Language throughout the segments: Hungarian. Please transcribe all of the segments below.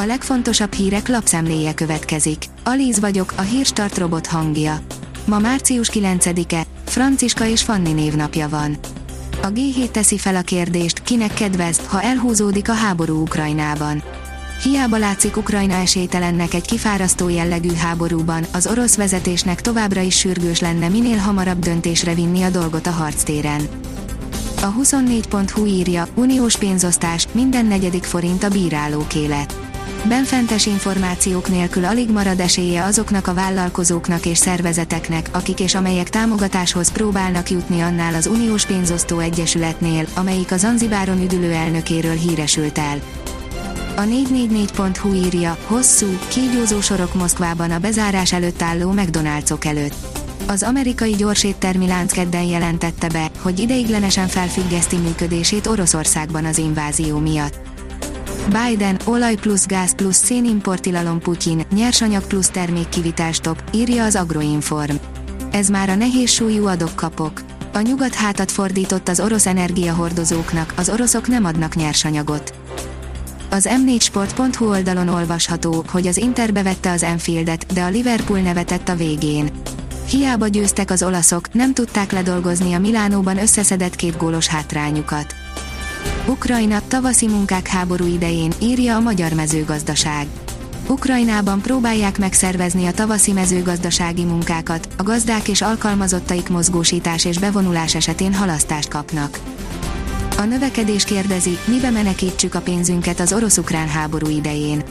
A legfontosabb hírek lapszemléje következik. Alíz vagyok, a hírstart robot hangja. Ma március 9-e, Franciska és Fanni névnapja van. A G7 teszi fel a kérdést, kinek kedvez, ha elhúzódik a háború Ukrajnában. Hiába látszik Ukrajna esélytelennek egy kifárasztó jellegű háborúban, az orosz vezetésnek továbbra is sürgős lenne minél hamarabb döntésre vinni a dolgot a harctéren. A 24.hu írja, uniós pénzosztás, minden negyedik forint a bírálók élet. Benfentes információk nélkül alig marad esélye azoknak a vállalkozóknak és szervezeteknek, akik és amelyek támogatáshoz próbálnak jutni annál az Uniós Pénzosztó Egyesületnél, amelyik az Zanzibáron üdülő elnökéről híresült el. A 444.hu írja, hosszú, kígyózó sorok Moszkvában a bezárás előtt álló McDonald'sok előtt. Az amerikai gyorséttermi lánc kedden jelentette be, hogy ideiglenesen felfüggeszti működését Oroszországban az invázió miatt. Biden, olaj plusz gáz plusz szénimportilalom Putyin, nyersanyag plusz termékkivitálstop, írja az Agroinform. Ez már a nehéz súlyú adok-kapok. A nyugat hátat fordított az orosz energiahordozóknak, az oroszok nem adnak nyersanyagot. Az m4sport.hu oldalon olvasható, hogy az Inter bevette az Enfieldet, de a Liverpool nevetett a végén. Hiába győztek az olaszok, nem tudták ledolgozni a Milánóban összeszedett két gólos hátrányukat. Ukrajna tavaszi munkák háború idején, írja a magyar mezőgazdaság. Ukrajnában próbálják megszervezni a tavaszi mezőgazdasági munkákat, a gazdák és alkalmazottaik mozgósítás és bevonulás esetén halasztást kapnak. A növekedés kérdezi, mibe menekítsük a pénzünket az orosz-ukrán háború idején.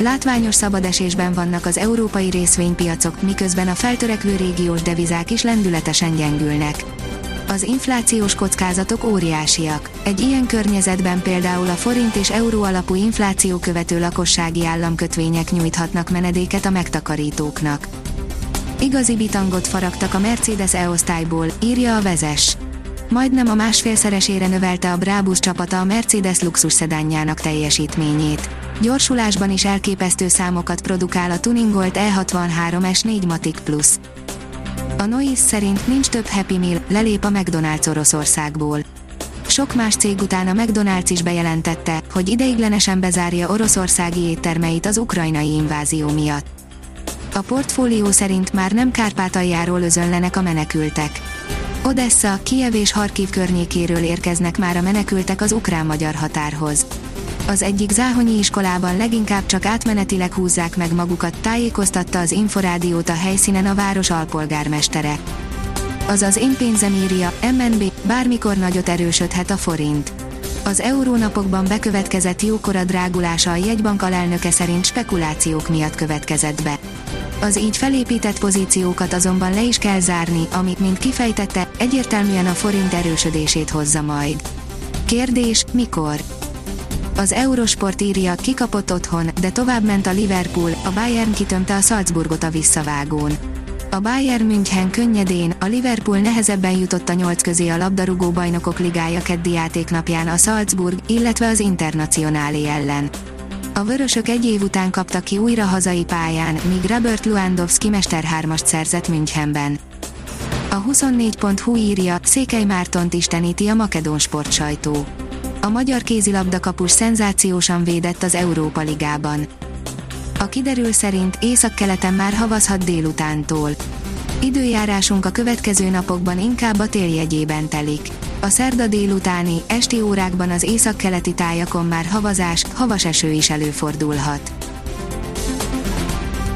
Látványos szabadesésben vannak az európai részvénypiacok, miközben a feltörekvő régiós devizák is lendületesen gyengülnek. Az inflációs kockázatok óriásiak. Egy ilyen környezetben például a forint és euró alapú infláció követő lakossági államkötvények nyújthatnak menedéket a megtakarítóknak. Igazi bitangot faragtak a Mercedes E-osztályból, írja a vezes majdnem a másfélszeresére növelte a Brabus csapata a Mercedes luxus szedánjának teljesítményét. Gyorsulásban is elképesztő számokat produkál a tuningolt E63 S4 Matic Plus. A Noise szerint nincs több Happy Meal, lelép a McDonald's Oroszországból. Sok más cég után a McDonald's is bejelentette, hogy ideiglenesen bezárja oroszországi éttermeit az ukrajnai invázió miatt. A portfólió szerint már nem Kárpátaljáról özönlenek a menekültek Odessa, Kiev és Harkiv környékéről érkeznek már a menekültek az ukrán-magyar határhoz. Az egyik záhonyi iskolában leginkább csak átmenetileg húzzák meg magukat, tájékoztatta az Inforádiót a helyszínen a város alpolgármestere. Azaz én pénzem írja, MNB, bármikor nagyot erősödhet a forint. Az eurónapokban bekövetkezett jókora drágulása a jegybank alelnöke szerint spekulációk miatt következett be. Az így felépített pozíciókat azonban le is kell zárni, amit, mint kifejtette, egyértelműen a forint erősödését hozza majd. Kérdés, mikor? Az Eurosport írja, kikapott otthon, de tovább ment a Liverpool, a Bayern kitömte a Salzburgot a visszavágón. A Bayern München könnyedén, a Liverpool nehezebben jutott a nyolc közé a labdarúgó bajnokok ligája keddi játéknapján a Salzburg, illetve az Internacionálé ellen. A vörösök egy év után kaptak ki újra hazai pályán, míg Robert Lewandowski mesterhármast szerzett Münchenben. A 24.hu írja, Székely Mártont isteníti a makedón sportsajtó. A magyar kézilabda kapus szenzációsan védett az Európa Ligában. A kiderül szerint északkeleten már havazhat délutántól. Időjárásunk a következő napokban inkább a téljegyében telik. A szerda délutáni, esti órákban az északkeleti tájakon már havazás, havas eső is előfordulhat.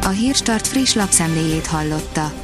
A Hírstart friss lapszemléjét hallotta.